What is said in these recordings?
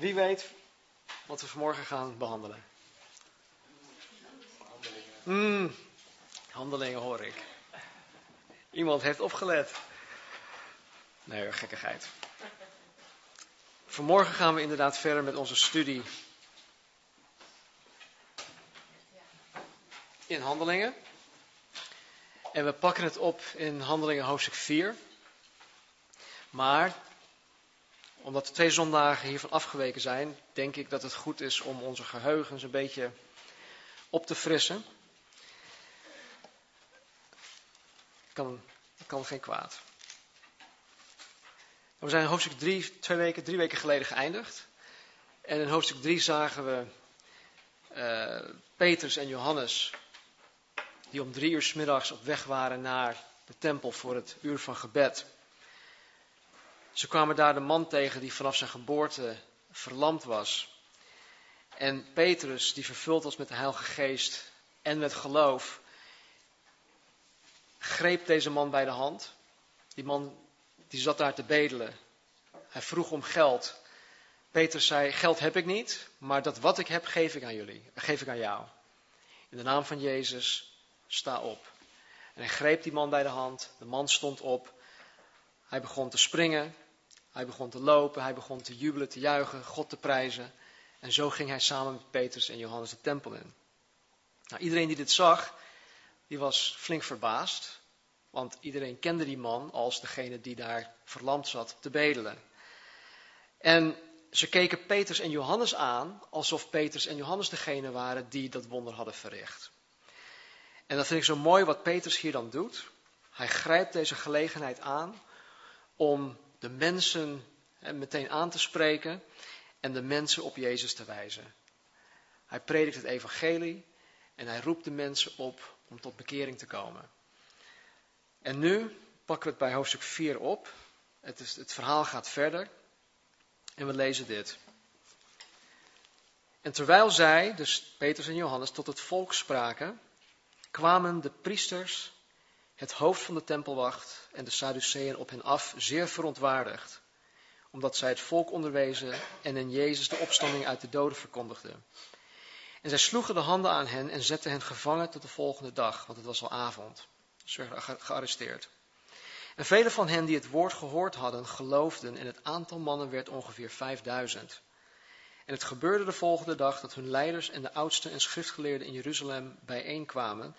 Wie weet wat we vanmorgen gaan behandelen? Mm, handelingen hoor ik. Iemand heeft opgelet. Nee, gekkigheid. Vanmorgen gaan we inderdaad verder met onze studie in handelingen. En we pakken het op in handelingen hoofdstuk 4. Maar omdat we twee zondagen hiervan afgeweken zijn, denk ik dat het goed is om onze geheugens een beetje op te frissen. Kan, kan geen kwaad. We zijn in hoofdstuk 3 twee weken, drie weken geleden geëindigd. En in hoofdstuk 3 zagen we uh, Petrus en Johannes, die om drie uur s middags op weg waren naar de tempel voor het uur van gebed. Ze kwamen daar de man tegen die vanaf zijn geboorte verlamd was. En Petrus, die vervuld was met de Heilige Geest en met geloof, greep deze man bij de hand. Die man die zat daar te bedelen. Hij vroeg om geld. Petrus zei: Geld heb ik niet, maar dat wat ik heb, geef ik aan jullie. Geef ik aan jou. In de naam van Jezus, sta op. En hij greep die man bij de hand. De man stond op. Hij begon te springen. Hij begon te lopen. Hij begon te jubelen, te juichen, God te prijzen. En zo ging hij samen met Petrus en Johannes de tempel in. Nou, iedereen die dit zag, die was flink verbaasd. Want iedereen kende die man als degene die daar verlamd zat te bedelen. En ze keken Petrus en Johannes aan alsof Petrus en Johannes degene waren die dat wonder hadden verricht. En dat vind ik zo mooi wat Petrus hier dan doet. Hij grijpt deze gelegenheid aan om de mensen meteen aan te spreken en de mensen op Jezus te wijzen. Hij predikt het evangelie en hij roept de mensen op om tot bekering te komen. En nu pakken we het bij hoofdstuk 4 op. Het, is, het verhaal gaat verder. En we lezen dit. En terwijl zij, dus Petrus en Johannes, tot het volk spraken, kwamen de priesters, het hoofd van de tempelwacht en de Sadduceeën op hen af, zeer verontwaardigd, omdat zij het volk onderwezen en in Jezus de opstanding uit de doden verkondigden. En zij sloegen de handen aan hen en zetten hen gevangen tot de volgende dag, want het was al avond. Ze werden gearresteerd. En vele van hen die het woord gehoord hadden, geloofden en het aantal mannen werd ongeveer 5000. En het gebeurde de volgende dag dat hun leiders en de oudsten en schriftgeleerden in Jeruzalem bijeenkwamen.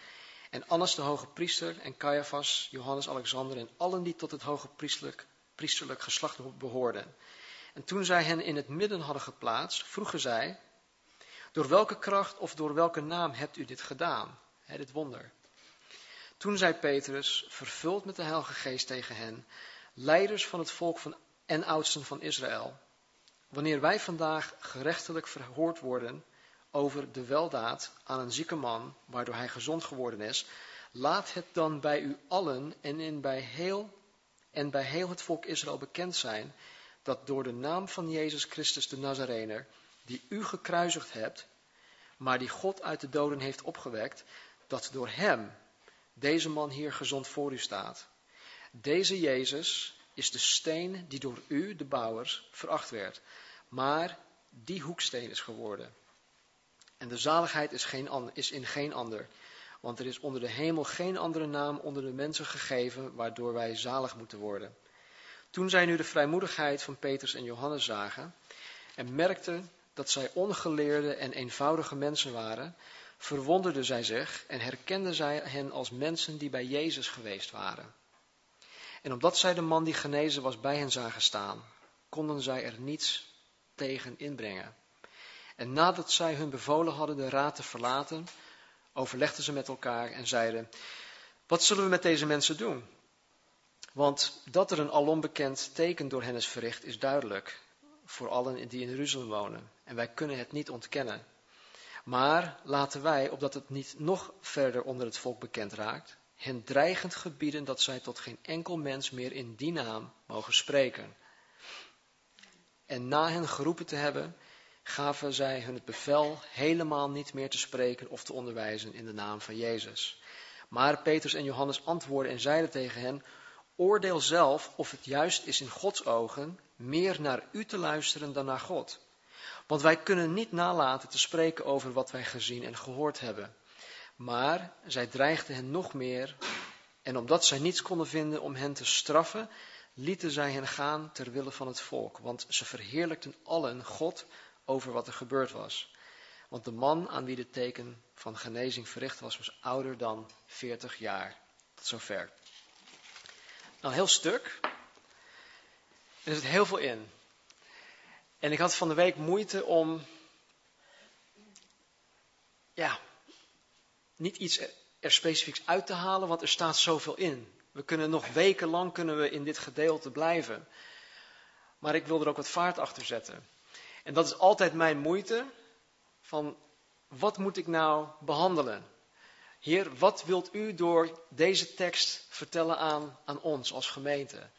En Annas de hoge priester en Caiaphas, Johannes Alexander en allen die tot het hoge priesterlijk, priesterlijk geslacht behoorden. En toen zij hen in het midden hadden geplaatst, vroegen zij, door welke kracht of door welke naam hebt u dit gedaan, dit wonder? Toen zei Petrus, vervuld met de Heilige Geest tegen hen, leiders van het volk van, en oudsten van Israël, wanneer wij vandaag gerechtelijk verhoord worden over de weldaad aan een zieke man, waardoor hij gezond geworden is, laat het dan bij u allen en, in bij heel, en bij heel het volk Israël bekend zijn, dat door de naam van Jezus Christus de Nazarener, die u gekruisigd hebt, maar die God uit de doden heeft opgewekt, dat door hem deze man hier gezond voor u staat. Deze Jezus is de steen die door u, de bouwers, veracht werd, maar die hoeksteen is geworden. En de zaligheid is, geen, is in geen ander, want er is onder de hemel geen andere naam onder de mensen gegeven waardoor wij zalig moeten worden. Toen zij nu de vrijmoedigheid van Petrus en Johannes zagen en merkten dat zij ongeleerde en eenvoudige mensen waren, verwonderden zij zich en herkenden zij hen als mensen die bij Jezus geweest waren. En omdat zij de man die genezen was bij hen zagen staan, konden zij er niets tegen inbrengen. En nadat zij hun bevolen hadden de raad te verlaten, overlegden ze met elkaar en zeiden: Wat zullen we met deze mensen doen? Want dat er een alombekend teken door hen is verricht, is duidelijk voor allen die in Jeruzalem wonen. En wij kunnen het niet ontkennen. Maar laten wij, opdat het niet nog verder onder het volk bekend raakt, hen dreigend gebieden dat zij tot geen enkel mens meer in die naam mogen spreken. En na hen geroepen te hebben, gaven zij hun het bevel helemaal niet meer te spreken of te onderwijzen in de naam van Jezus. Maar Petrus en Johannes antwoordden en zeiden tegen hen, oordeel zelf of het juist is in Gods ogen meer naar u te luisteren dan naar God. Want wij kunnen niet nalaten te spreken over wat wij gezien en gehoord hebben. Maar zij dreigden hen nog meer, en omdat zij niets konden vinden om hen te straffen, lieten zij hen gaan ter wille van het volk. Want ze verheerlijkten allen God over wat er gebeurd was. Want de man aan wie dit teken van genezing verricht was, was ouder dan 40 jaar. Tot zover. Nou, een heel stuk. Er zit heel veel in. En ik had van de week moeite om, ja, niet iets er specifieks uit te halen, want er staat zoveel in. We kunnen nog wekenlang kunnen we in dit gedeelte blijven. Maar ik wil er ook wat vaart achter zetten. En dat is altijd mijn moeite van wat moet ik nou behandelen? Heer, wat wilt u door deze tekst vertellen aan, aan ons als gemeente?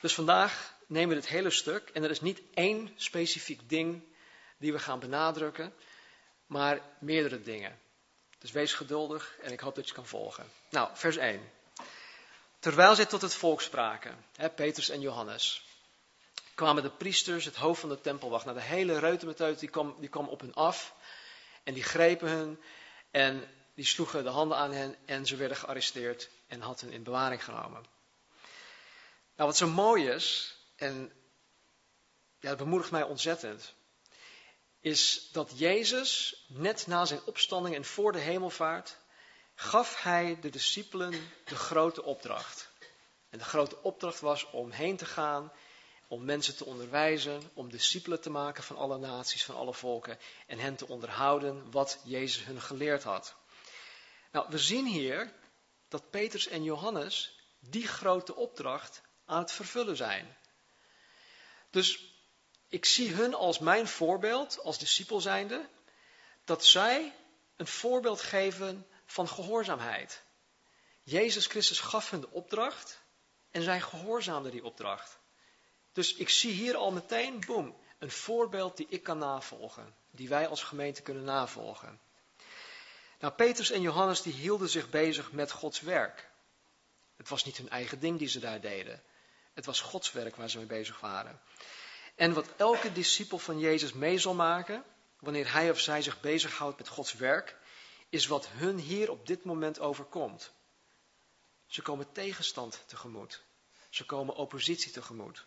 Dus vandaag nemen we het hele stuk en er is niet één specifiek ding die we gaan benadrukken, maar meerdere dingen. Dus wees geduldig en ik hoop dat je kan volgen. Nou, vers 1. Terwijl zij tot het volk spraken, hè, Petrus en Johannes, kwamen de priesters, het hoofd van de tempelwacht, naar de hele reutemeteut, die kwam, die kwam op hen af. En die grepen hen en die sloegen de handen aan hen en ze werden gearresteerd en hadden hen in bewaring genomen. Nou, wat zo mooi is, en ja, dat bemoedigt mij ontzettend, is dat Jezus net na zijn opstanding en voor de hemelvaart gaf hij de discipelen de grote opdracht. En de grote opdracht was om heen te gaan, om mensen te onderwijzen, om discipelen te maken van alle naties, van alle volken en hen te onderhouden wat Jezus hun geleerd had. Nou, we zien hier dat Petrus en Johannes die grote opdracht aan het vervullen zijn. Dus ik zie hun als mijn voorbeeld, als discipel zijnde, dat zij een voorbeeld geven van gehoorzaamheid. Jezus Christus gaf hun de opdracht en zij gehoorzaamden die opdracht. Dus ik zie hier al meteen, boem, een voorbeeld die ik kan navolgen, die wij als gemeente kunnen navolgen. Nou, Petrus en Johannes die hielden zich bezig met Gods werk. Het was niet hun eigen ding die ze daar deden. Het was Gods werk waar ze mee bezig waren. En wat elke discipel van Jezus mee zal maken, wanneer hij of zij zich bezighoudt met Gods werk, is wat hun hier op dit moment overkomt. Ze komen tegenstand tegemoet. Ze komen oppositie tegemoet.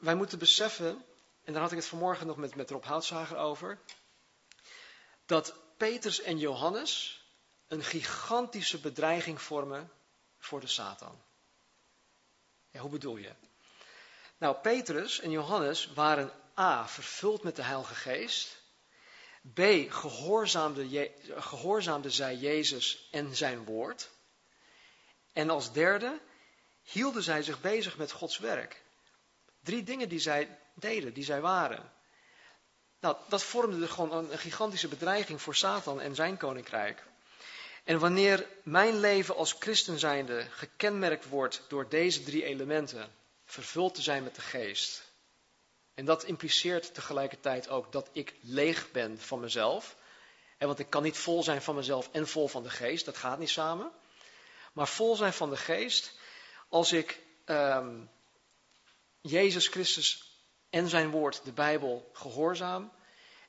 Wij moeten beseffen, en daar had ik het vanmorgen nog met, met Rob Houtzager over, dat Petrus en Johannes een gigantische bedreiging vormen voor de Satan. Ja, hoe bedoel je? Nou, Petrus en Johannes waren A. vervuld met de Heilige Geest. B. Gehoorzaamde, gehoorzaamde zij Jezus en zijn woord. En als derde hielden zij zich bezig met Gods werk. Drie dingen die zij deden, die zij waren. Nou, dat vormde gewoon een gigantische bedreiging voor Satan en zijn koninkrijk. En wanneer mijn leven als christen zijnde gekenmerkt wordt door deze drie elementen, vervuld te zijn met de geest, en dat impliceert tegelijkertijd ook dat ik leeg ben van mezelf, want ik kan niet vol zijn van mezelf en vol van de geest, dat gaat niet samen, maar vol zijn van de geest als ik um, Jezus Christus en zijn woord, de Bijbel, gehoorzaam.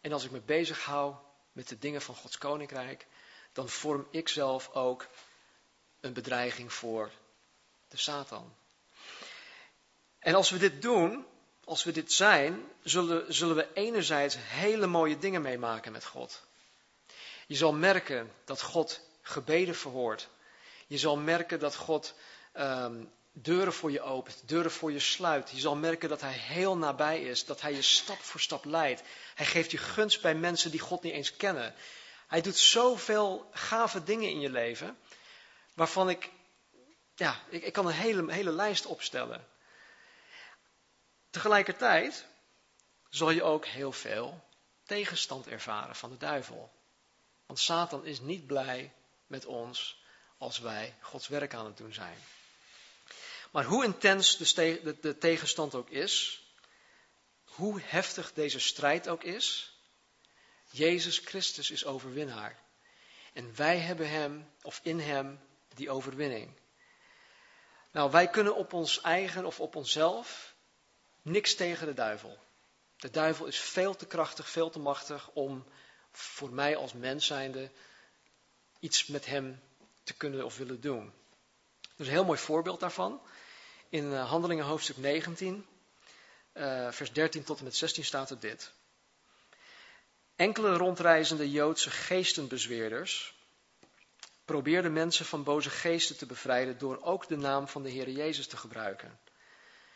En als ik me bezig hou met de dingen van Gods koninkrijk, dan vorm ik zelf ook een bedreiging voor de Satan. En als we dit doen, als we dit zijn, zullen, zullen we enerzijds hele mooie dingen meemaken met God. Je zal merken dat God gebeden verhoort. Je zal merken dat God um, deuren voor je opent, deuren voor je sluit. Je zal merken dat Hij heel nabij is, dat Hij je stap voor stap leidt. Hij geeft je gunst bij mensen die God niet eens kennen. Hij doet zoveel gave dingen in je leven, waarvan ik, ja, ik, ik kan een hele, hele lijst opstellen. Tegelijkertijd zal je ook heel veel tegenstand ervaren van de duivel. Want Satan is niet blij met ons als wij Gods werk aan het doen zijn. Maar hoe intens de, tegenstand ook is, hoe heftig deze strijd ook is, Jezus Christus is overwinnaar. En wij hebben Hem, of in Hem, die overwinning. Nou, wij kunnen op ons eigen of op onszelf niks tegen de duivel. De duivel is veel te krachtig, veel te machtig om voor mij als mens zijnde iets met hem te kunnen of willen doen. Dus een heel mooi voorbeeld daarvan. In eh, Handelingen hoofdstuk 19, uh, vers 13 tot en met 16 staat er dit. Enkele rondreizende Joodse geestenbezweerders probeerden mensen van boze geesten te bevrijden door ook de naam van de Heer Jezus te gebruiken.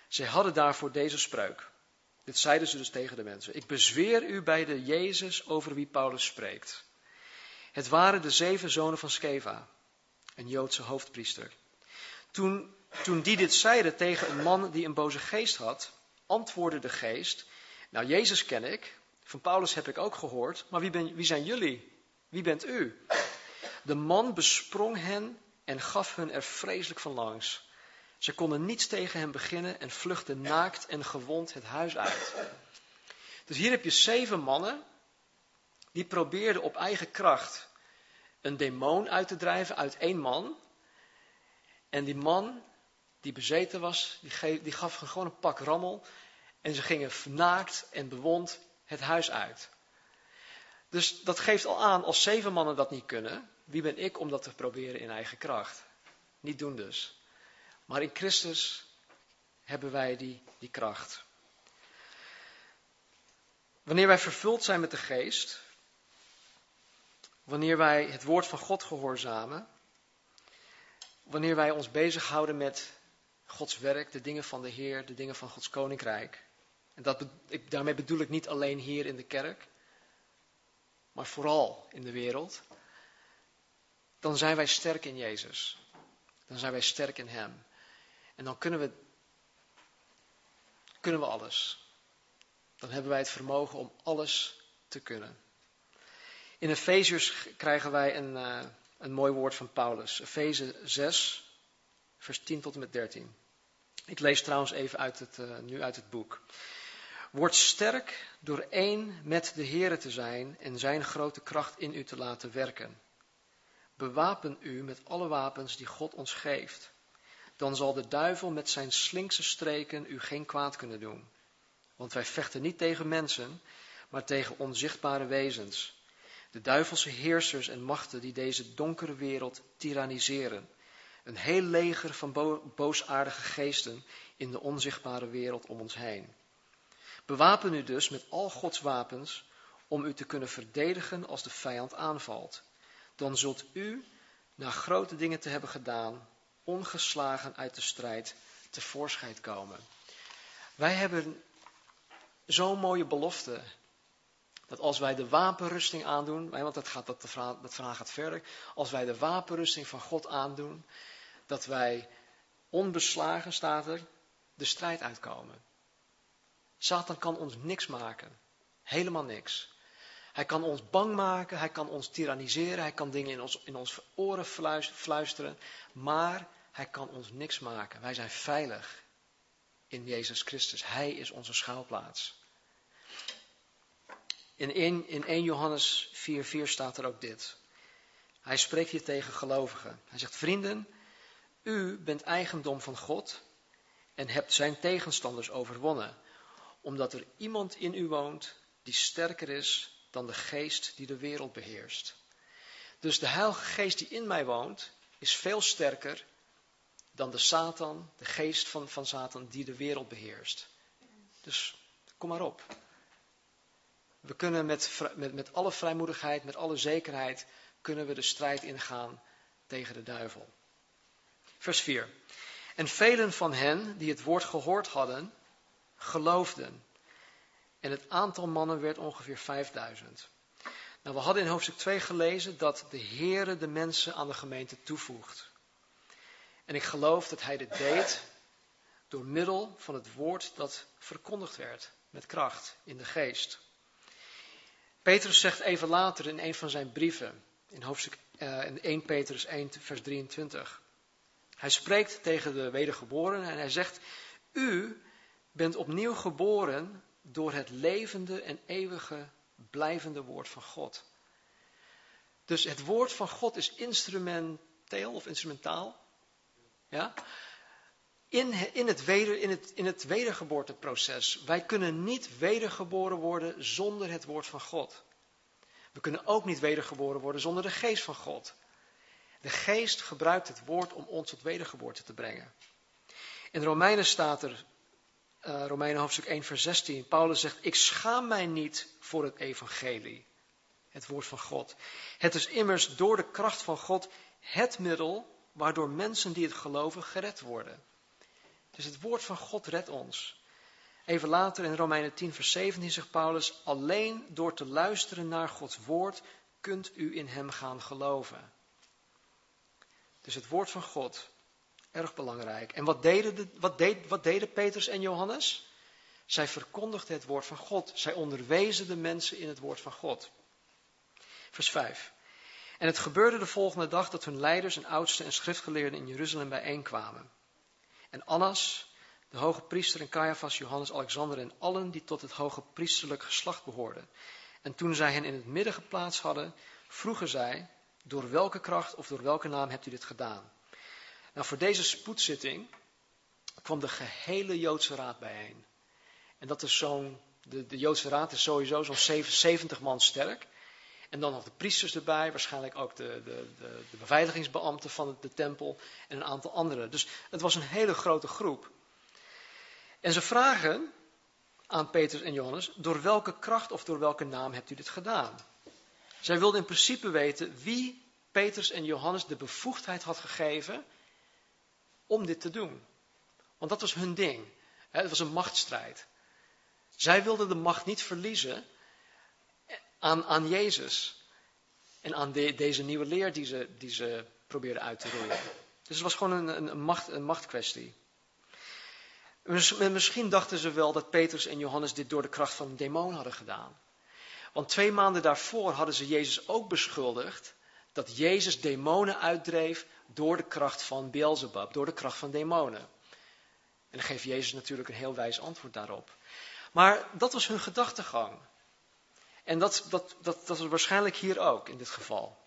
Zij hadden daarvoor deze spreuk. Dit zeiden ze dus tegen de mensen. Ik bezweer u bij de Jezus over wie Paulus spreekt. Het waren de zeven zonen van Skeva, een Joodse hoofdpriester. Toen, toen die dit zeiden tegen een man die een boze geest had, antwoordde de geest, nou Jezus ken ik, van Paulus heb ik ook gehoord, maar wie, ben, wie zijn jullie? Wie bent u? De man besprong hen en gaf hun er vreselijk van langs. Ze konden niets tegen hem beginnen en vluchtten naakt en gewond het huis uit. Dus hier heb je zeven mannen die probeerden op eigen kracht een demon uit te drijven uit één man. En die man die bezeten was, die, die gaf gewoon een pak rammel. En ze gingen naakt en bewond het huis uit. Dus dat geeft al aan, als zeven mannen dat niet kunnen, wie ben ik om dat te proberen in eigen kracht? Niet doen dus. Maar in Christus hebben wij die, die kracht. Wanneer wij vervuld zijn met de geest, wanneer wij het woord van God gehoorzamen, wanneer wij ons bezighouden met Gods werk, de dingen van de Heer, de dingen van Gods koninkrijk. En dat, ik, daarmee bedoel ik niet alleen hier in de kerk, maar vooral in de wereld. Dan zijn wij sterk in Jezus. Dan zijn wij sterk in Hem. En dan kunnen we, kunnen we alles. Dan hebben wij het vermogen om alles te kunnen. In Efeziërs krijgen wij een, uh, een mooi woord van Paulus. Efeze 6, vers 10 tot en met 13. Ik lees trouwens even uit het, uh, nu uit het boek. Word sterk door één met de Here te zijn en zijn grote kracht in u te laten werken. Bewapen u met alle wapens die God ons geeft dan zal de duivel met zijn slinkse streken u geen kwaad kunnen doen. Want wij vechten niet tegen mensen, maar tegen onzichtbare wezens. De duivelse heersers en machten die deze donkere wereld tyranniseren. Een heel leger van boosaardige geesten in de onzichtbare wereld om ons heen. Bewapen u dus met al Gods wapens om u te kunnen verdedigen als de vijand aanvalt. Dan zult u, na grote dingen te hebben gedaan, ongeslagen uit de strijd tevoorschijn komen. Wij hebben zo'n mooie belofte. Dat als wij de wapenrusting aandoen, want dat, gaat, dat, dat verhaal gaat verder. Als wij de wapenrusting van God aandoen, dat wij onbeslagen, staat er, de strijd uitkomen. Satan kan ons niks maken. Helemaal niks. Hij kan ons bang maken, hij kan ons tyranniseren, hij kan dingen in ons, in ons oren fluisteren. Maar hij kan ons niks maken. Wij zijn veilig in Jezus Christus. Hij is onze schuilplaats. In 1, in 1 Johannes 4,4 staat er ook dit. Hij spreekt hier tegen gelovigen. Hij zegt: Vrienden, u bent eigendom van God en hebt zijn tegenstanders overwonnen, omdat er iemand in u woont die sterker is dan de geest die de wereld beheerst. Dus de Heilige Geest die in mij woont, is veel sterker dan de Satan, de geest van, van Satan die de wereld beheerst. Dus kom maar op. We kunnen met, met, met alle vrijmoedigheid, met alle zekerheid, kunnen we de strijd ingaan tegen de duivel. Vers 4. En velen van hen die het woord gehoord hadden, geloofden. En het aantal mannen werd ongeveer 5000. Nou, we hadden in hoofdstuk 2 gelezen dat de Heere de mensen aan de gemeente toevoegt. En ik geloof dat hij dit deed door middel van het woord dat verkondigd werd met kracht in de geest. Petrus zegt even later in een van zijn brieven, in hoofdstuk uh, in 1 Petrus 1 vers 23. Hij spreekt tegen de wedergeborenen en hij zegt, u bent opnieuw geboren door het levende en eeuwige blijvende woord van God. Dus het woord van God is instrumenteel of instrumentaal ja? in, in, het weder, in, het, in het wedergeboorteproces. Wij kunnen niet wedergeboren worden zonder het woord van God. We kunnen ook niet wedergeboren worden zonder de geest van God. De geest gebruikt het woord om ons tot wedergeboorte te brengen. In Romeinen staat er, uh, Romeinen hoofdstuk 1, vers 16, Paulus zegt, ik schaam mij niet voor het evangelie, het woord van God. Het is immers door de kracht van God het middel waardoor mensen die het geloven gered worden. Dus het woord van God redt ons. Even later in Romeinen 10, vers 17 zegt Paulus: Alleen door te luisteren naar Gods woord kunt u in Hem gaan geloven. Dus het woord van God, erg belangrijk. En wat deden, de, wat, deed, wat deden Petrus en Johannes? Zij verkondigden het woord van God. Zij onderwezen de mensen in het woord van God. Vers 5. En het gebeurde de volgende dag dat hun leiders en oudsten en schriftgeleerden in Jeruzalem bijeenkwamen. En Annas, de hoge priester en Caiaphas, Johannes, Alexander en allen die tot het hoge priesterlijk geslacht behoorden. En toen zij hen in het midden geplaatst hadden, vroegen zij, door welke kracht of door welke naam hebt u dit gedaan? Nou, voor deze spoedzitting kwam de gehele Joodse raad bijeen. En dat is zo'n, de, de Joodse raad is sowieso zo'n 70 man sterk. En dan nog de priesters erbij, waarschijnlijk ook de, de, de, de beveiligingsbeambten van de tempel en een aantal anderen. Dus het was een hele grote groep. En ze vragen aan Petrus en Johannes, door welke kracht of door welke naam hebt u dit gedaan? Zij wilden in principe weten wie Petrus en Johannes de bevoegdheid had gegeven om dit te doen. Want dat was hun ding. Het was een machtsstrijd. Zij wilden de macht niet verliezen aan, aan Jezus. En aan deze nieuwe leer die ze, die ze probeerden uit te roeien. Dus het was gewoon een, een, macht, een machtkwestie. Misschien dachten ze wel dat Petrus en Johannes dit door de kracht van een demon hadden gedaan. Want twee maanden daarvoor hadden ze Jezus ook beschuldigd dat Jezus demonen uitdreef door de kracht van Beelzebub, door de kracht van demonen. En dan geeft Jezus natuurlijk een heel wijs antwoord daarop. Maar dat was hun gedachtegang. En dat, dat, dat, is waarschijnlijk hier ook in dit geval.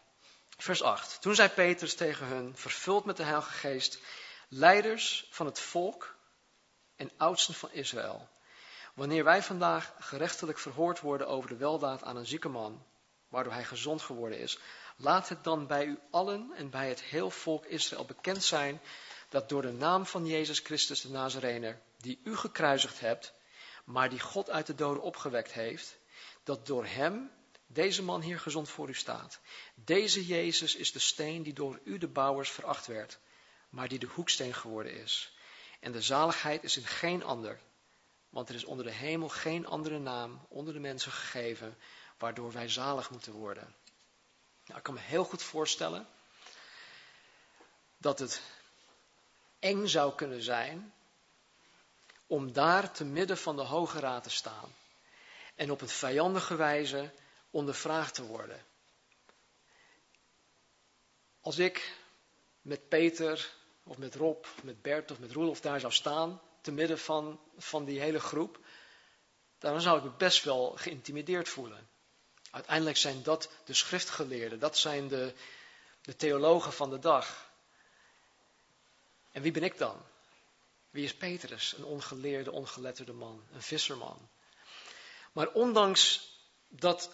Vers 8. Toen zei Petrus tegen hun, vervuld met de Heilige Geest, leiders van het volk en oudsten van Israël. Wanneer wij vandaag gerechtelijk verhoord worden over de weldaad aan een zieke man, waardoor hij gezond geworden is, laat het dan bij u allen en bij het heel volk Israël bekend zijn dat door de naam van Jezus Christus de Nazarener, die u gekruisigd hebt, maar die God uit de doden opgewekt heeft, dat door hem deze man hier gezond voor u staat. Deze Jezus is de steen die door u de bouwers veracht werd, maar die de hoeksteen geworden is. En de zaligheid is in geen ander, want er is onder de hemel geen andere naam onder de mensen gegeven, waardoor wij zalig moeten worden. Nou, ik kan me heel goed voorstellen dat het eng zou kunnen zijn om daar te midden van de Hoge Raad te staan en op een vijandige wijze ondervraagd te worden. Als ik met Peter of met Rob of met Bert of met Roelof daar zou staan, te midden van, van die hele groep, dan zou ik me best wel geïntimideerd voelen. Uiteindelijk zijn dat de schriftgeleerden, dat zijn de, de theologen van de dag. En wie ben ik dan? Wie is Petrus? Een ongeleerde, ongeletterde man, een visserman. Maar ondanks dat,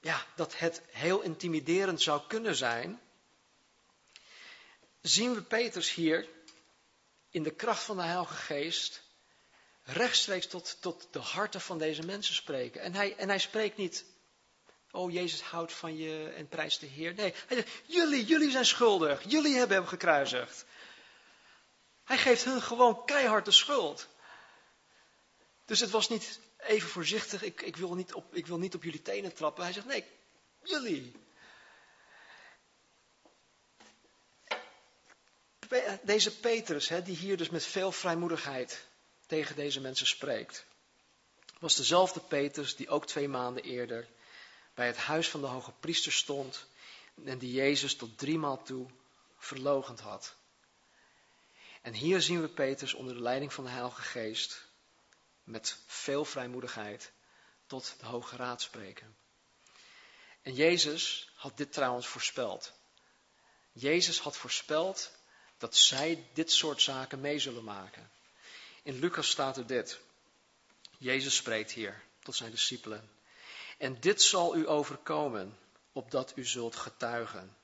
ja, dat het heel intimiderend zou kunnen zijn, zien we Petrus hier in de kracht van de Heilige Geest rechtstreeks tot, tot de harten van deze mensen spreken. En hij, en hij spreekt niet, oh Jezus houdt van je en prijst de Heer. Nee, hij zegt, jullie, jullie zijn schuldig, jullie hebben hem gekruisigd. Hij geeft hun gewoon keihard de schuld. Dus het was niet even voorzichtig, ik, ik, wil niet op, ik wil niet op jullie tenen trappen. Hij zegt, nee, jullie. Deze Petrus, hè, die hier dus met veel vrijmoedigheid tegen deze mensen spreekt, was dezelfde Petrus die ook twee maanden eerder bij het huis van de hoge priester stond en die Jezus tot driemaal toe verlogend had. En hier zien we Petrus onder de leiding van de Heilige Geest met veel vrijmoedigheid tot de Hoge Raad spreken. En Jezus had dit trouwens voorspeld. Jezus had voorspeld dat zij dit soort zaken mee zullen maken. In Lucas staat er dit. Jezus spreekt hier tot zijn discipelen. En dit zal u overkomen, opdat u zult getuigen.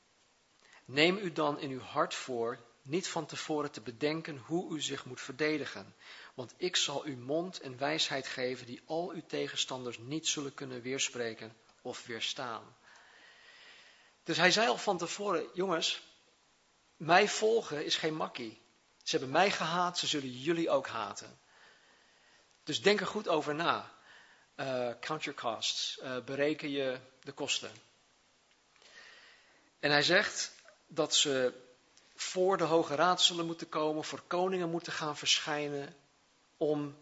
Neem u dan in uw hart voor niet van tevoren te bedenken hoe u zich moet verdedigen, want ik zal u mond en wijsheid geven die al uw tegenstanders niet zullen kunnen weerspreken of weerstaan. Dus hij zei al van tevoren, jongens, mij volgen is geen makkie. Ze hebben mij gehaat, ze zullen jullie ook haten. Dus denk er goed over na. Uh, count your costs. Uh, bereken je de kosten. En hij zegt dat ze voor de Hoge Raad zullen moeten komen, voor koningen moeten gaan verschijnen, om,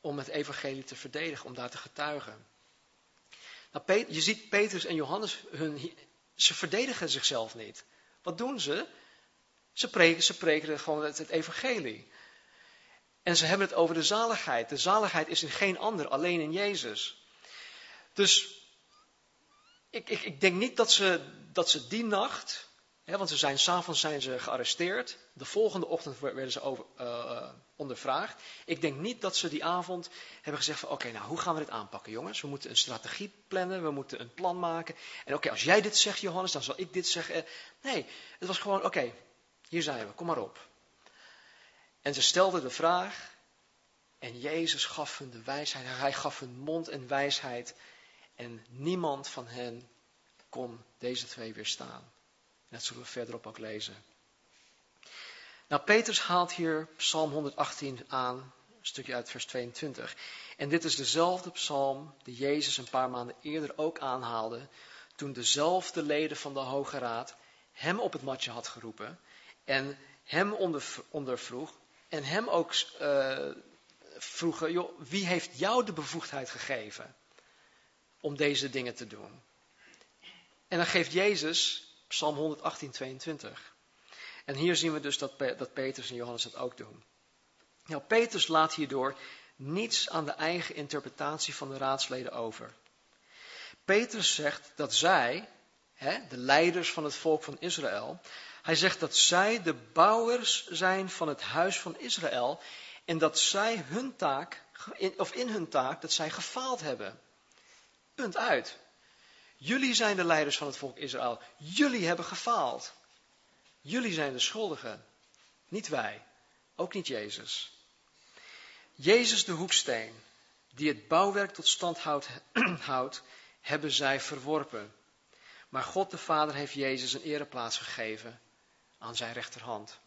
om het evangelie te verdedigen, om daar te getuigen. Nou, je ziet Petrus en Johannes, hun, ze verdedigen zichzelf niet. Wat doen ze? Ze preken, ze preken gewoon het, evangelie. En ze hebben het over de zaligheid. De zaligheid is in geen ander, alleen in Jezus. Dus ik, ik, ik denk niet dat ze, dat ze die nacht, hè, want ze zijn, s'avonds zijn ze gearresteerd. De volgende ochtend werden ze over, uh, ondervraagd. Ik denk niet dat ze die avond hebben gezegd van oké, nou hoe gaan we dit aanpakken jongens? We moeten een strategie plannen, we moeten een plan maken. En oké, als jij dit zegt Johannes, dan zal ik dit zeggen. Nee, het was gewoon oké, hier zijn we, kom maar op. En ze stelden de vraag en Jezus gaf hun de wijsheid. Hij gaf hun mond en wijsheid. En niemand van hen kon deze twee weerstaan. Dat zullen we verderop ook lezen. Nou, Petrus haalt hier Psalm 118 aan, een stukje uit vers 22. En dit is dezelfde psalm die Jezus een paar maanden eerder ook aanhaalde, toen dezelfde leden van de Hoge Raad hem op het matje had geroepen en hem ondervroeg en hem ook uh, vroegen, joh, wie heeft jou de bevoegdheid gegeven om deze dingen te doen? En dan geeft Jezus Psalm 118, 22. En hier zien we dus dat, dat Petrus en Johannes dat ook doen. Nou, Petrus laat hierdoor niets aan de eigen interpretatie van de raadsleden over. Petrus zegt dat zij, hè, de leiders van het volk van Israël, hij zegt dat zij de bouwers zijn van het huis van Israël en dat zij hun taak, of in hun taak, dat zij gefaald hebben. Punt uit. Jullie zijn de leiders van het volk Israël. Jullie hebben gefaald. Jullie zijn de schuldigen. Niet wij. Ook niet Jezus. Jezus de hoeksteen, die het bouwwerk tot stand houdt, hebben zij verworpen. Maar God de Vader heeft Jezus een ereplaats gegeven aan zijn rechterhand.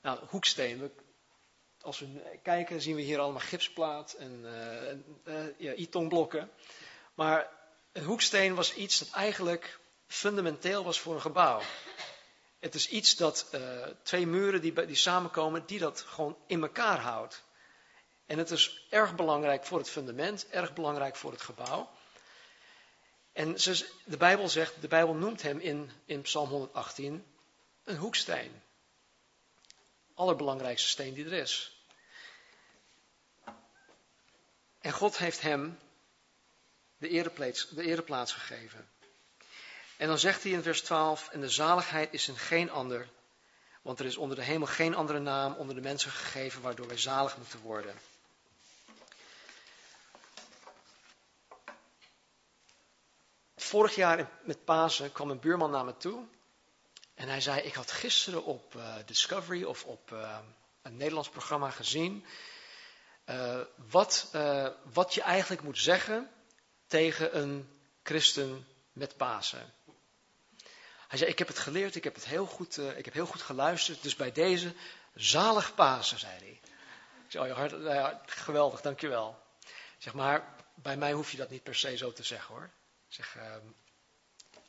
Nou, hoeksteen, als we kijken zien we hier allemaal gipsplaat en uh, ja. Maar een hoeksteen was iets dat eigenlijk fundamenteel was voor een gebouw. Het is iets dat uh, twee muren die, die samenkomen, die dat gewoon in elkaar houdt. En het is erg belangrijk voor het fundament, erg belangrijk voor het gebouw. En de Bijbel zegt, de Bijbel noemt hem in, in Psalm 118 een hoeksteen. Allerbelangrijkste steen die er is. En God heeft hem de ereplaats, de ereplaats gegeven. En dan zegt hij in vers 12, en de zaligheid is in geen ander, want er is onder de hemel geen andere naam onder de mensen gegeven waardoor wij zalig moeten worden. Vorig jaar met Pasen kwam een buurman naar me toe en hij zei, ik had gisteren op uh, Discovery of op uh, een Nederlands programma gezien uh, wat, wat je eigenlijk moet zeggen tegen een christen met Pasen. Hij zei, ik heb het geleerd, ik heb het heel goed, ik heb heel goed geluisterd, dus bij deze zalig Pasen, zei hij. Ik zei, oh, ja, ja, geweldig, dankjewel. Zeg maar, bij mij hoef je dat niet per se zo te zeggen hoor. Zeg, ehm,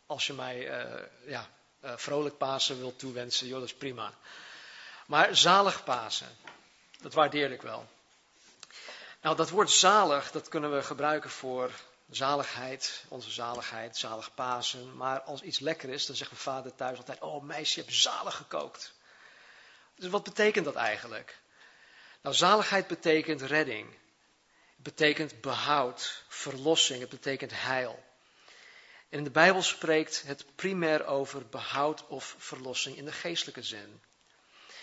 als je mij ja, uh, vrolijk Pasen wil toewensen, joh, dat is prima. Maar zalig Pasen, dat waardeer ik wel. Nou, dat woord zalig, dat kunnen we gebruiken voor zaligheid, onze zaligheid, zalig Pasen. Maar als iets lekker is, dan zegt mijn vader thuis altijd, oh meisje, je hebt zalig gekookt. Dus wat betekent dat eigenlijk? Nou, zaligheid betekent redding. Het betekent behoud, verlossing, het betekent heil. En in de Bijbel spreekt het primair over behoud of verlossing in de geestelijke zin.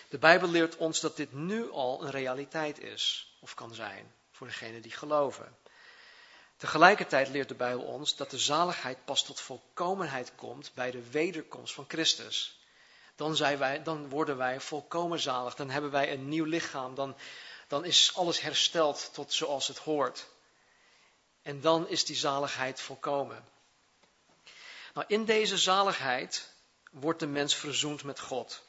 De Bijbel leert ons dat dit nu al een realiteit is, of kan zijn, voor degenen die geloven. Tegelijkertijd leert de Bijbel ons dat de zaligheid pas tot volkomenheid komt bij de wederkomst van Christus. Dan, zijn wij, dan worden wij volkomen zalig, dan hebben wij een nieuw lichaam, dan, dan is alles hersteld tot zoals het hoort. En dan is die zaligheid volkomen. Nou, in deze zaligheid wordt de mens verzoend met God.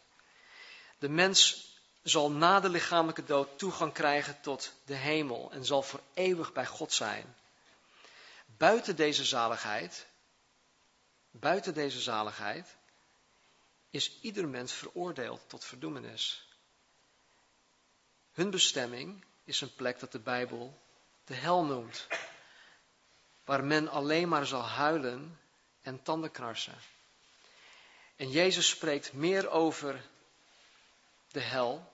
De mens zal na de lichamelijke dood toegang krijgen tot de hemel en zal voor eeuwig bij God zijn. Buiten deze zaligheid, buiten deze zaligheid, is ieder mens veroordeeld tot verdoemenis. Hun bestemming is een plek dat de Bijbel de hel noemt, waar men alleen maar zal huilen en tandenknarsen. En Jezus spreekt meer over de hel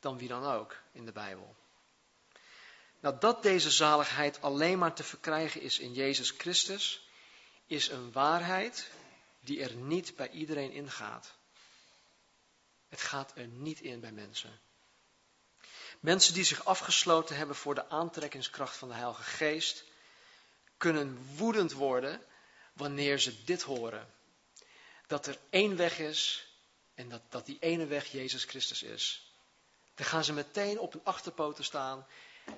dan wie dan ook in de Bijbel. Nou, dat deze zaligheid alleen maar te verkrijgen is in Jezus Christus, is een waarheid die er niet bij iedereen ingaat. Het gaat er niet in bij mensen. Mensen die zich afgesloten hebben voor de aantrekkingskracht van de Heilige Geest, kunnen woedend worden wanneer ze dit horen. Dat er één weg is en dat, dat die ene weg Jezus Christus is. Dan gaan ze meteen op hun achterpoten staan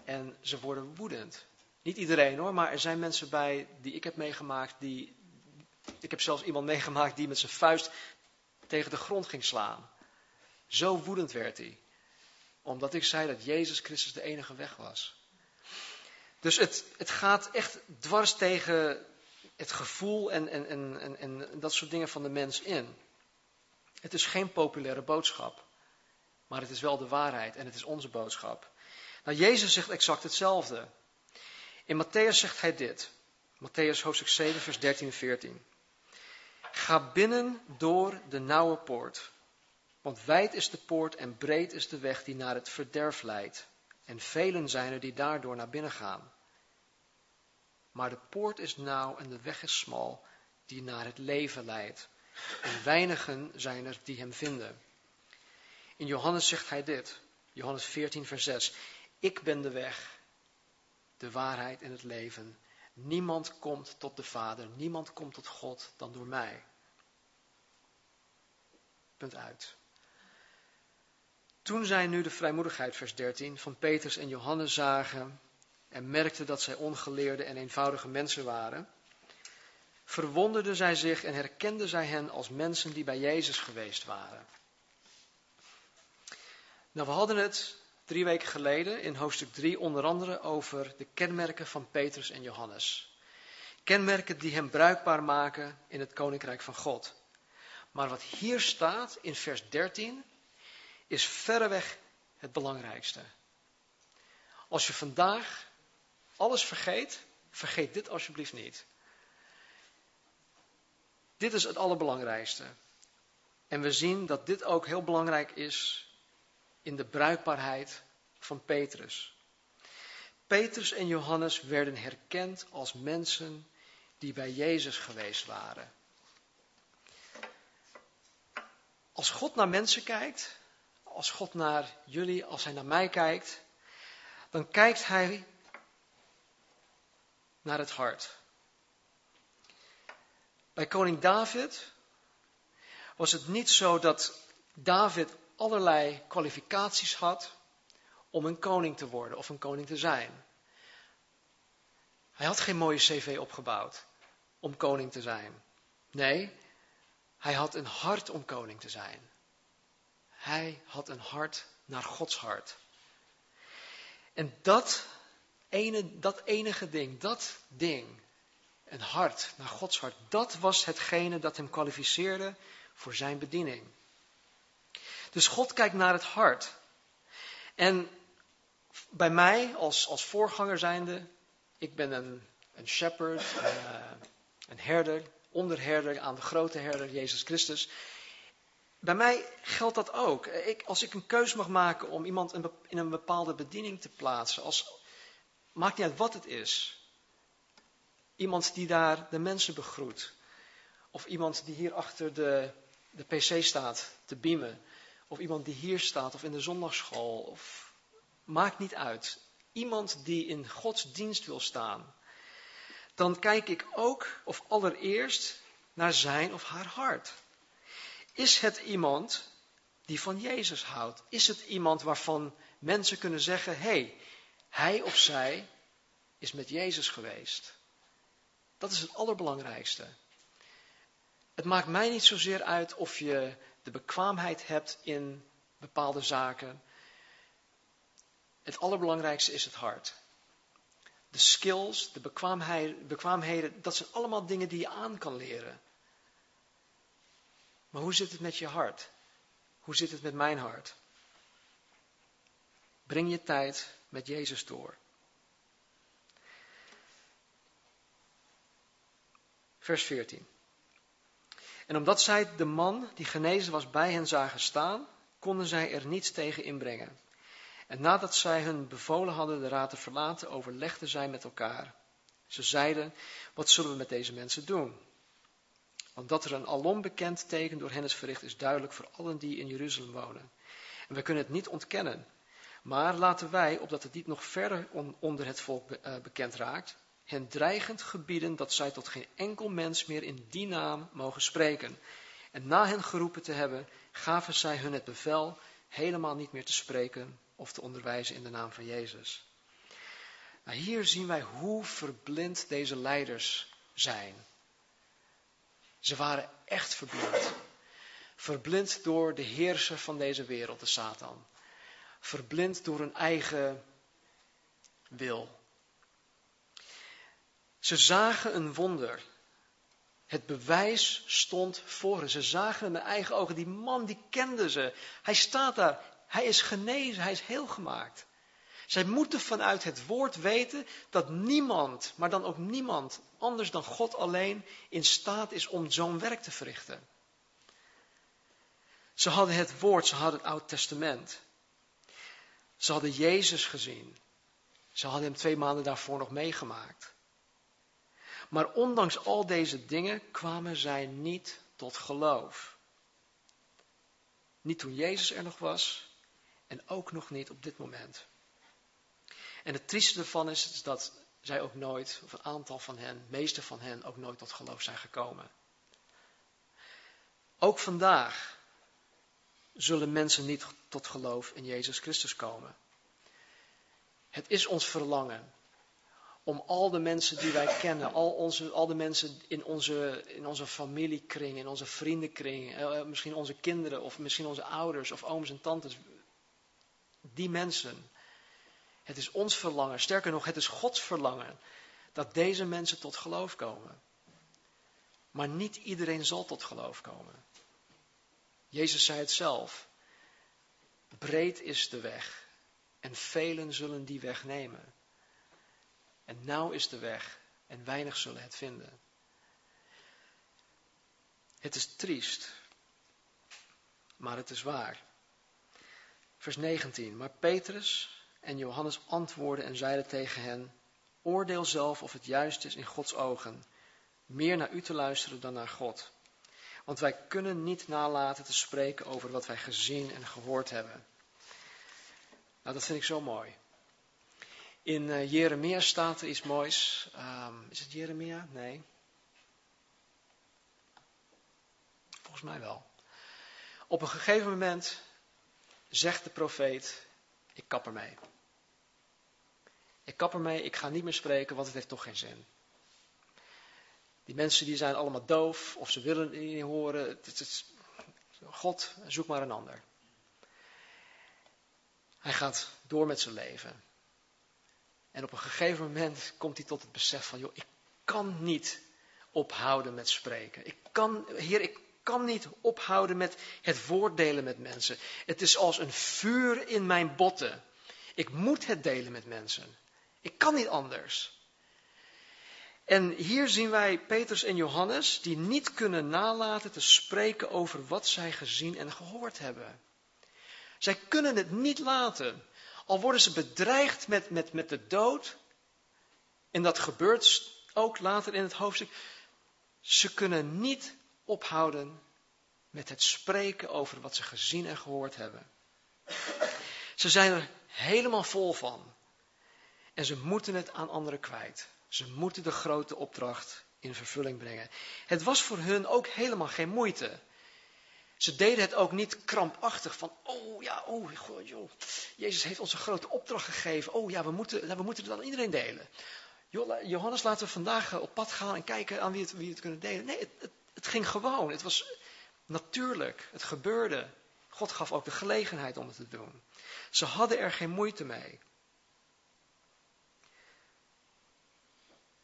en ze worden woedend. Niet iedereen hoor, maar er zijn mensen bij die ik heb meegemaakt. Die, ik heb zelfs iemand meegemaakt die met zijn vuist tegen de grond ging slaan. Zo woedend werd hij. Omdat ik zei dat Jezus Christus de enige weg was. Dus het, het gaat echt dwars tegen het gevoel en, en, en, en, en dat soort dingen van de mens in. Het is geen populaire boodschap, maar het is wel de waarheid en het is onze boodschap. Nou, Jezus zegt exact hetzelfde. In Matthäus zegt hij dit. Matthäus hoofdstuk 7, vers 13 en 14. Ga binnen door de nauwe poort. Want wijd is de poort en breed is de weg die naar het verderf leidt. En velen zijn er die daardoor naar binnen gaan. Maar de poort is nauw en de weg is smal die naar het leven leidt. En weinigen zijn er die hem vinden. In Johannes zegt hij dit. Johannes 14, vers 6. Ik ben de weg, de waarheid en het leven. Niemand komt tot de Vader, niemand komt tot God dan door mij. Punt uit. Toen zij nu de vrijmoedigheid, vers 13, van Petrus en Johannes zagen en merkten dat zij ongeleerde en eenvoudige mensen waren, verwonderden zij zich en herkenden zij hen als mensen die bij Jezus geweest waren. Nou, we hadden het drie weken geleden in hoofdstuk 3 onder andere over de kenmerken van Petrus en Johannes. Kenmerken die hem bruikbaar maken in het koninkrijk van God. Maar wat hier staat in vers 13 is verreweg het belangrijkste. Als je vandaag alles vergeet, vergeet dit alsjeblieft niet. Dit is het allerbelangrijkste. En we zien dat dit ook heel belangrijk is in de bruikbaarheid van Petrus. Petrus en Johannes werden herkend als mensen die bij Jezus geweest waren. Als God naar mensen kijkt, als God naar jullie, als Hij naar mij kijkt, dan kijkt Hij naar het hart. Bij koning David was het niet zo dat David allerlei kwalificaties had om een koning te worden of een koning te zijn. Hij had geen mooie cv opgebouwd om koning te zijn. Nee, hij had een hart om koning te zijn. Hij had een hart naar Gods hart. En dat, ene, dat enige ding, dat ding, een hart naar Gods hart, dat was hetgene dat hem kwalificeerde voor zijn bediening. Dus God kijkt naar het hart. En bij mij als, als voorganger zijnde, ik ben een, een shepherd, een, uh, een herder, onderherder aan de grote herder Jezus Christus. Bij mij geldt dat ook. Ik, als ik een keus mag maken om iemand in een bepaalde bediening te plaatsen, als, maakt niet uit wat het is. Iemand die daar de mensen begroet. Of iemand die hier achter de, de pc staat te beamen. Of iemand die hier staat of in de zondagschool. Of, maakt niet uit. Iemand die in Gods dienst wil staan. Dan kijk ik ook, of allereerst, naar zijn of haar hart. Is het iemand die van Jezus houdt? Is het iemand waarvan mensen kunnen zeggen: hé, hey, hij of zij is met Jezus geweest? Dat is het allerbelangrijkste. Het maakt mij niet zozeer uit of je de bekwaamheid hebt in bepaalde zaken. Het allerbelangrijkste is het hart. De skills, de bekwaamheden, dat zijn allemaal dingen die je aan kan leren. Maar hoe zit het met je hart? Hoe zit het met mijn hart? Breng je tijd met Jezus door. Vers 14. En omdat zij de man die genezen was bij hen zagen staan, konden zij er niets tegen inbrengen. En nadat zij hun bevolen hadden de raad te verlaten, overlegden zij met elkaar. Ze zeiden, wat zullen we met deze mensen doen? Want dat er een alom bekend teken door hen is verricht, is duidelijk voor allen die in Jeruzalem wonen. En we kunnen het niet ontkennen. Maar laten wij, opdat het niet nog verder onder het volk eh, bekend raakt, hen dreigend gebieden dat zij tot geen enkel mens meer in die naam mogen spreken. En na hen geroepen te hebben, gaven zij hun het bevel helemaal niet meer te spreken of te onderwijzen in de naam van Jezus. Nou, hier zien wij hoe verblind deze leiders zijn. Ze waren echt verblind. Verblind door de heerser van deze wereld, de Satan. Verblind door hun eigen wil. Ze zagen een wonder. Het bewijs stond voor hen. Ze zagen in hun eigen ogen. Die man, die kenden ze. Hij staat daar. Hij is genezen. Hij is heel gemaakt. Zij moeten vanuit het woord weten dat niemand, maar dan ook niemand anders dan God alleen in staat is om zo'n werk te verrichten. Ze hadden het woord, ze hadden het Oud Testament. Ze hadden Jezus gezien. Ze hadden hem twee maanden daarvoor nog meegemaakt. Maar ondanks al deze dingen kwamen zij niet tot geloof. Niet toen Jezus er nog was en ook nog niet op dit moment. En het trieste ervan is, dat zij ook nooit, of een aantal van hen, meeste van hen, ook nooit tot geloof zijn gekomen. Ook vandaag zullen mensen niet tot geloof in Jezus Christus komen. Het is ons verlangen om al de mensen die wij kennen, al, onze, al de mensen in onze, in onze familiekring, in onze vriendenkring, eh, misschien onze kinderen of misschien onze ouders of ooms en tantes, die mensen. Het is ons verlangen, sterker nog, het is Gods verlangen dat deze mensen tot geloof komen. Maar niet iedereen zal tot geloof komen. Jezus zei het zelf. Breed is de weg en velen zullen die weg nemen. En nauw is de weg en weinig zullen het vinden. Het is triest, maar het is waar. Vers 19. Maar Petrus en Johannes antwoordden en zeiden tegen hen: Oordeel zelf of het juist is in Gods ogen, meer naar u te luisteren dan naar God. Want wij kunnen niet nalaten te spreken over wat wij gezien en gehoord hebben. Nou, dat vind ik zo mooi. In uh, Jeremia staat er iets moois. Um, is het Jeremia? Nee. Volgens mij wel. Op een gegeven moment zegt de profeet: Ik kap ermee. Ik kap ermee, ik ga niet meer spreken, want het heeft toch geen zin. Die mensen die zijn allemaal doof, of ze willen niet horen. Het God, zoek maar een ander. Hij gaat door met zijn leven. En op een gegeven moment komt hij tot het besef van, joh, ik kan niet ophouden met spreken. Ik kan, Heer, ik kan niet ophouden met het woord delen met mensen. Het is als een vuur in mijn botten. Ik moet het delen met mensen. Ik kan niet anders. En hier zien wij Petrus en Johannes die niet kunnen nalaten te spreken over wat zij gezien en gehoord hebben. Zij kunnen het niet laten. Al worden ze bedreigd met, met, met de dood. En dat gebeurt ook later in het hoofdstuk. Ze kunnen niet ophouden met het spreken over wat ze gezien en gehoord hebben. Ze zijn er helemaal vol van. En ze moeten het aan anderen kwijt. Ze moeten de grote opdracht in vervulling brengen. Het was voor hun ook helemaal geen moeite. Ze deden het ook niet krampachtig van, oh ja, oh joh, Jezus heeft ons een grote opdracht gegeven. Oh ja, we moeten, we moeten het aan iedereen delen. Johannes, laten we vandaag eh, op pad gaan en kijken aan wie het, het kunnen delen. Nee, het ging gewoon. Het was natuurlijk. Het gebeurde. God gaf ook de gelegenheid om het te doen. Ze hadden er geen moeite mee.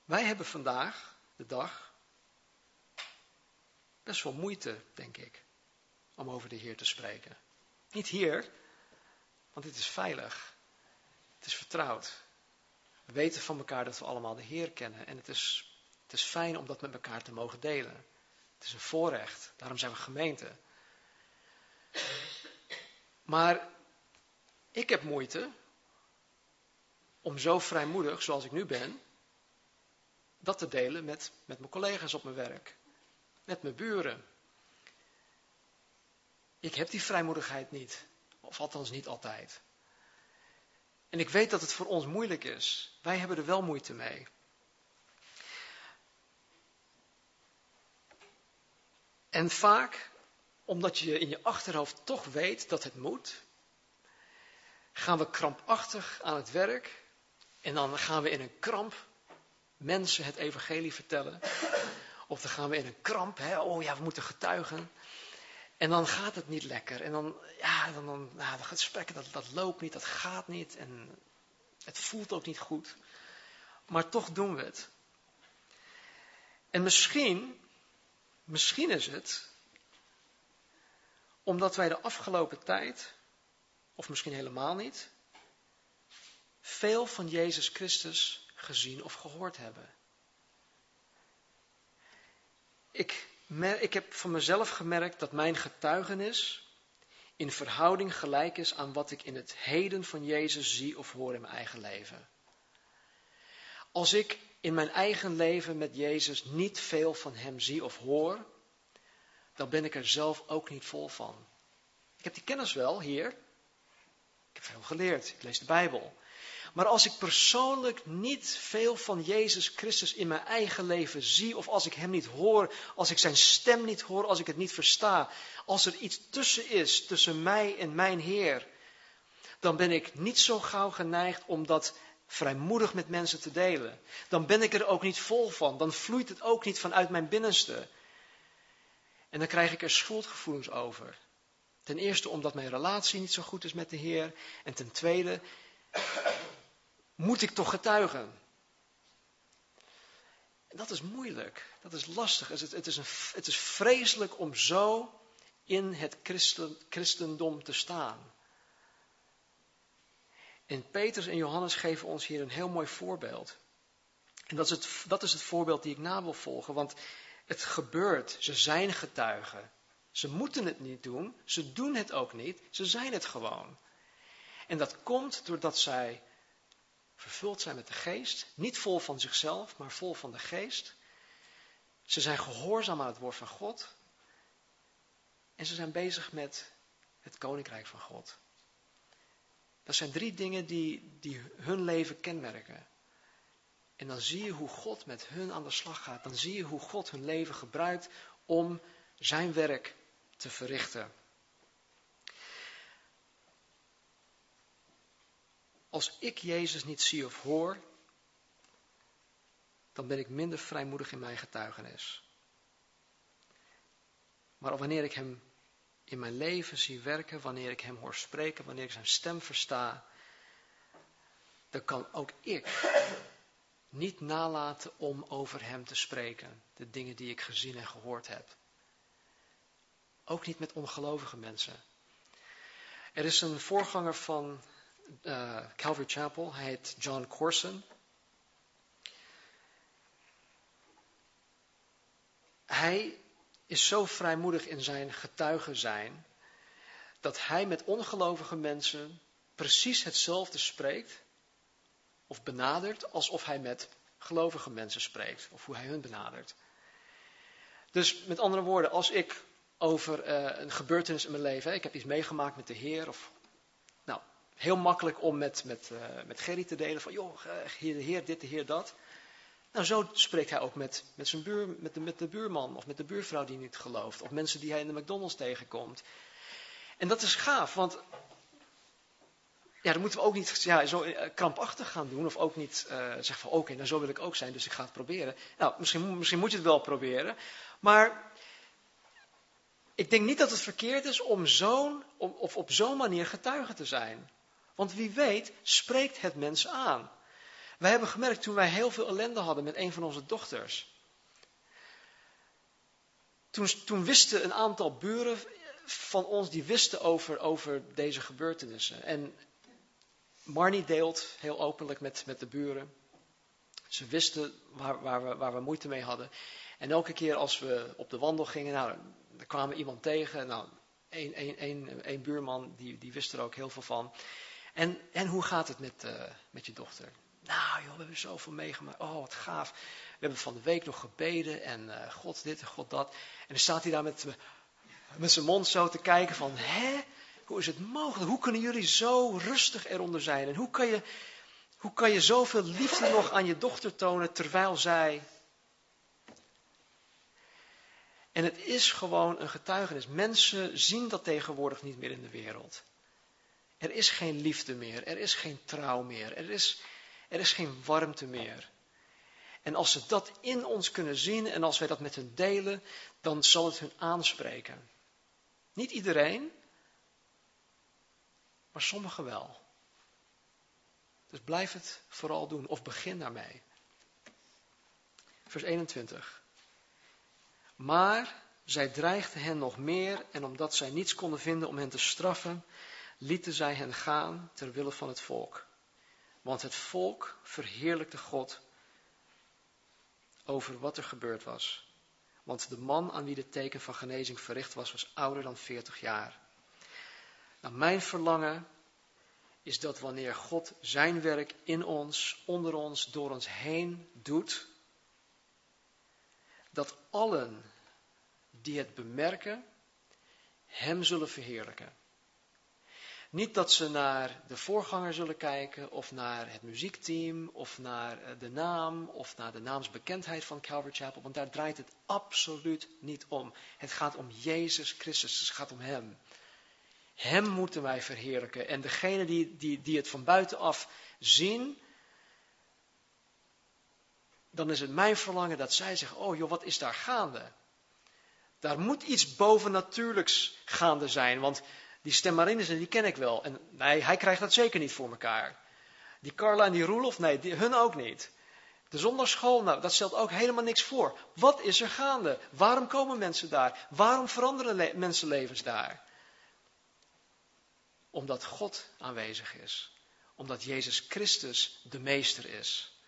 Wij hebben vandaag, de dag, best wel moeite, denk ik, om over de Heer te spreken. Niet hier, want dit is veilig. Het is vertrouwd. We weten van elkaar dat we allemaal de Heer kennen. En het is, het is fijn om dat met elkaar te mogen delen. Het is een voorrecht. Daarom zijn we gemeente. Maar ik heb moeite om zo vrijmoedig, zoals ik nu ben, dat te delen met, met mijn collega's op mijn werk. Met mijn buren. Ik heb die vrijmoedigheid niet. Of althans niet altijd. En ik weet dat het voor ons moeilijk is. Wij hebben er wel moeite mee. En vaak, omdat je in je achterhoofd toch weet dat het moet, gaan we krampachtig aan het werk. En dan gaan we in een kramp mensen het evangelie vertellen. Of dan gaan we in een kramp, hè, oh ja, we moeten getuigen. En dan gaat het niet lekker. En dan, ja, dan, dan nou, het gesprek, dat, dat loopt niet, dat gaat niet. En het voelt ook niet goed. Maar toch doen we het. En misschien, misschien is het omdat wij de afgelopen tijd, of misschien helemaal niet, veel van Jezus Christus gezien of gehoord hebben. Ik ik heb van mezelf gemerkt dat mijn getuigenis in verhouding gelijk is aan wat ik in het heden van Jezus zie of hoor in mijn eigen leven. Als ik in mijn eigen leven met Jezus niet veel van Hem zie of hoor, dan ben ik er zelf ook niet vol van. Ik heb die kennis wel hier. Ik heb veel geleerd. Ik lees de Bijbel. Maar als ik persoonlijk niet veel van Jezus Christus in mijn eigen leven zie, of als ik Hem niet hoor, als ik Zijn stem niet hoor, als ik het niet versta, als er iets tussen is, tussen mij en mijn Heer, dan ben ik niet zo gauw geneigd om dat vrijmoedig met mensen te delen. Dan ben ik er ook niet vol van, dan vloeit het ook niet vanuit mijn binnenste. En dan krijg ik er schuldgevoelens over. Ten eerste omdat mijn relatie niet zo goed is met de Heer. En ten tweede moet ik toch getuigen? En dat is moeilijk, dat is lastig. Het, het, is, een, het is vreselijk om zo in het christen, christendom te staan. En Petrus en Johannes geven ons hier een heel mooi voorbeeld. En dat is, het, dat is het voorbeeld die ik na wil volgen, want het gebeurt. Ze zijn getuigen. Ze moeten het niet doen, ze doen het ook niet, ze zijn het gewoon. En dat komt doordat zij vervuld zijn met de geest, niet vol van zichzelf, maar vol van de geest. Ze zijn gehoorzaam aan het woord van God. En ze zijn bezig met het koninkrijk van God. Dat zijn drie dingen die, die hun leven kenmerken. En dan zie je hoe God met hun aan de slag gaat. Dan zie je hoe God hun leven gebruikt om zijn werk te verrichten. Als ik Jezus niet zie of hoor, dan ben ik minder vrijmoedig in mijn getuigenis. Maar wanneer ik Hem in mijn leven zie werken, wanneer ik Hem hoor spreken, wanneer ik Zijn stem versta, dan kan ook ik niet nalaten om over Hem te spreken, de dingen die ik gezien en gehoord heb. Ook niet met ongelovige mensen. Er is een voorganger van uh, Calvary Chapel. Hij heet John Corson. Hij is zo vrijmoedig in zijn getuigen zijn, dat hij met ongelovige mensen precies hetzelfde spreekt of benadert alsof hij met gelovige mensen spreekt of hoe hij hun benadert. Dus met andere woorden, als ik over eh, een gebeurtenis in mijn leven. Ik heb iets meegemaakt met de Heer. Of, heel makkelijk om met, met, uh, met Gerry te delen van, joh, de Heer dit, de Heer dat. Nou, zo spreekt hij ook met, met, zijn buur, met, de, met de buurman of met de buurvrouw die niet gelooft. Of mensen die hij in de McDonald's tegenkomt. En dat is gaaf, want ja, dan moeten we ook niet ja, zo eh, krampachtig gaan doen. Of ook niet zeggen van oké, nou zo wil ik ook zijn, dus ik ga het proberen. Nou, misschien, misschien moet je het wel proberen. Maar ik denk niet dat het verkeerd is om, zo'n, of op zo'n manier getuige te zijn. Want wie weet spreekt het mensen aan. Wij hebben gemerkt toen wij heel veel ellende hadden met een van onze dochters. Toen, toen wisten een aantal buren van ons, die wisten over, over deze gebeurtenissen. En Marnie deelt heel openlijk met, met de buren. Ze wisten waar, waar, we, waar we moeite mee hadden. En elke keer als we op de wandel gingen, nou, er kwam iemand tegen. Nou, een buurman, die, die wist er ook heel veel van. En, en hoe gaat het met, uh, met je dochter? Nou joh, we hebben zoveel meegemaakt. Oh, wat gaaf. We hebben van de week nog gebeden en uh, God dit en God dat. En dan staat hij daar met, met zijn mond zo te kijken van, hè? Hoe is het mogelijk? Hoe kunnen jullie zo rustig eronder zijn? En hoe kan je, hoe kan je zoveel liefde nog aan je dochter tonen terwijl zij. En het is gewoon een getuigenis. Mensen zien dat tegenwoordig niet meer in de wereld. Er is geen liefde meer. Er is geen trouw meer. Er is, er is geen warmte meer. En als ze dat in ons kunnen zien en als wij dat met hen delen, dan zal het hun aanspreken. Niet iedereen, maar sommigen wel. Dus blijf het vooral doen of begin daarmee. Vers 21. Maar zij dreigden hen nog meer en omdat zij niets konden vinden om hen te straffen, lieten zij hen gaan ter wille van het volk. Want het volk verheerlijkte God over wat er gebeurd was. Want de man aan wie de teken van genezing verricht was, was ouder dan 40 jaar. Nou, mijn verlangen is dat wanneer God zijn werk in ons, onder ons, door ons heen doet, dat allen die het bemerken, Hem zullen verheerlijken. Niet dat ze naar de voorganger zullen kijken, of naar het muziekteam, of naar eh, de naam, of naar de naamsbekendheid van Calvary Chapel, want daar draait het absoluut niet om. Het gaat om Jezus Christus, het gaat om Hem. Hem moeten wij verheerlijken. En degene die, die, die het van buitenaf zien, dan is het mijn verlangen dat zij zeggen, oh joh, wat is daar gaande? Daar moet iets bovennatuurlijks gaande zijn, want die stemmarines, die ken ik wel. En nee, hij krijgt dat zeker niet voor elkaar. Die Carla en die Roelof, nee, die, hun ook niet. De zondagschool, nou, dat stelt ook helemaal niks voor. Wat is er gaande? Waarom komen mensen daar? Waarom veranderen mensenlevens daar? Omdat God aanwezig is. Omdat Jezus Christus de meester is.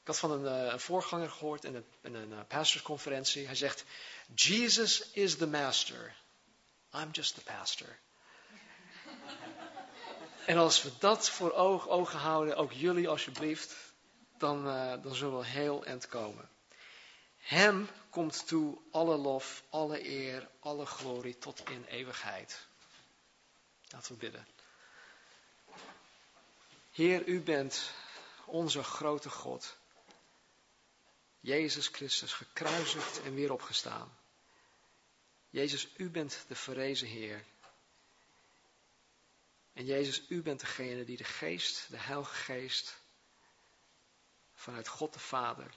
Ik had van een, uh, een voorganger gehoord in een, in een uh, pastorsconferentie. Hij zegt, Jesus is the master. I'm just the pastor. en als we dat voor oog, ogen houden, ook jullie alsjeblieft, dan, uh, dan zullen we heel eind komen. Hem komt toe alle lof, alle eer, alle glorie tot in eeuwigheid. Laten we bidden. Heer, u bent onze grote God. Jezus Christus, gekruisigd en weer opgestaan. Jezus, u bent de verrezen Heer. En Jezus, u bent degene die de geest, de Heilige Geest, vanuit God de Vader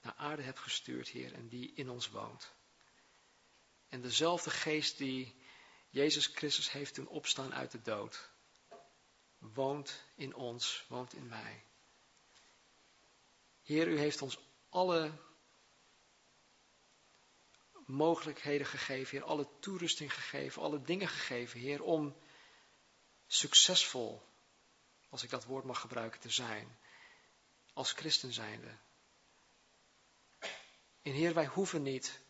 naar aarde hebt gestuurd, Heer, en die in ons woont. En dezelfde geest die Jezus Christus heeft toen opstaan uit de dood. Woont in ons, woont in mij. Heer, u heeft ons alle mogelijkheden gegeven, Heer, alle toerusting gegeven, alle dingen gegeven, Heer, om succesvol, als ik dat woord mag gebruiken, te zijn, als christen zijnde. En Heer, wij hoeven niet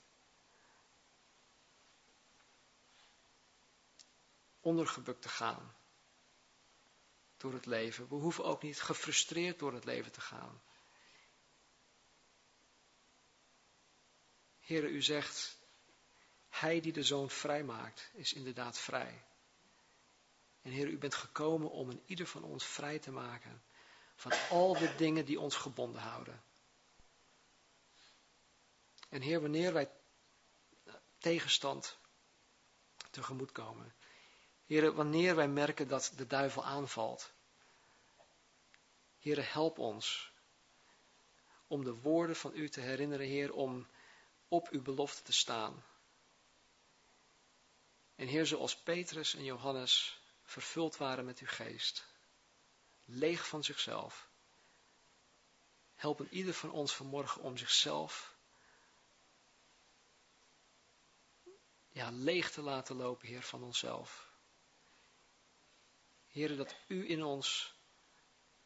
ondergebukt te gaan door het leven. We hoeven ook niet gefrustreerd door het leven te gaan. Heere, u zegt, Hij die de zoon vrij maakt, is inderdaad vrij. En Heer, u bent gekomen om een ieder van ons vrij te maken van al de dingen die ons gebonden houden. En Heer, wanneer wij tegenstand tegemoet komen. Heer, wanneer wij merken dat de duivel aanvalt. Heer, help ons om de woorden van u te herinneren, Heer, om op uw belofte te staan. En Heer, zoals Petrus en Johannes vervuld waren met uw geest, leeg van zichzelf, help een ieder van ons vanmorgen om zichzelf ja, leeg te laten lopen, Heer, van onszelf. Heer, dat u in ons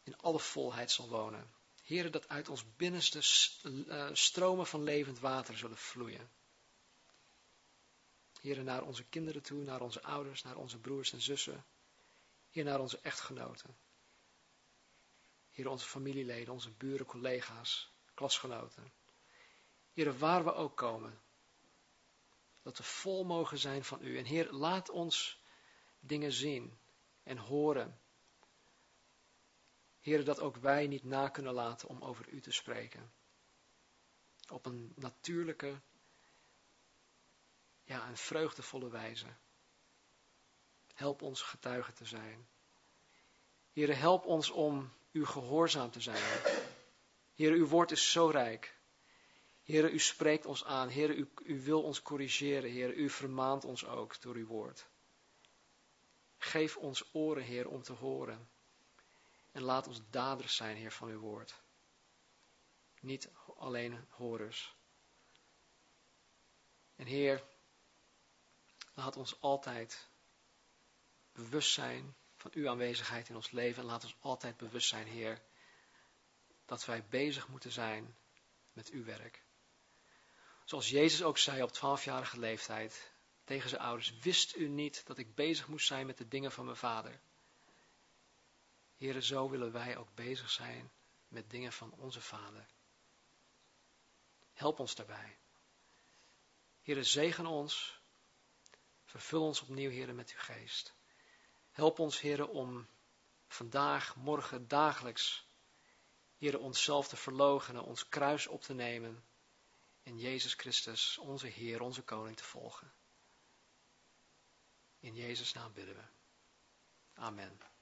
in alle volheid zal wonen. Heer, dat uit ons binnenste eh, stromen van levend water zullen vloeien. Heer, naar onze kinderen toe, naar onze ouders, naar onze broers en zussen. Heer, naar onze echtgenoten. Heer, onze familieleden, onze buren, collega's, klasgenoten. Heer, waar we ook komen, dat we vol mogen zijn van u. En Heer, laat ons dingen zien en horen. Heer, dat ook wij niet na kunnen laten om over u te spreken. Op een natuurlijke, ja, een vreugdevolle wijze. Help ons getuige te zijn. Heer, help ons om u gehoorzaam te zijn. Heer, uw woord is zo rijk. Heer, u spreekt ons aan. Heer, u, u wil ons corrigeren. Heer, u vermaant ons ook door uw woord. Geef ons oren, Heer, om te horen. En laat ons daders zijn, Heer, van uw woord. Niet alleen horers. En Heer, laat ons altijd bewust zijn van uw aanwezigheid in ons leven. En laat ons altijd bewust zijn, Heer, dat wij bezig moeten zijn met uw werk. Zoals Jezus ook zei op twaalfjarige leeftijd tegen zijn ouders, wist u niet dat ik bezig moest zijn met de dingen van mijn vader? Heren, zo willen wij ook bezig zijn met dingen van onze vader. Help ons daarbij. Heren, zegen ons. Vervul ons opnieuw, heren, met uw geest. Help ons, heren, om vandaag, morgen, dagelijks, heren, onszelf te verloochenen, ons kruis op te nemen en Jezus Christus, onze Heer, onze Koning, te volgen. In Jezus' naam bidden we. Amen.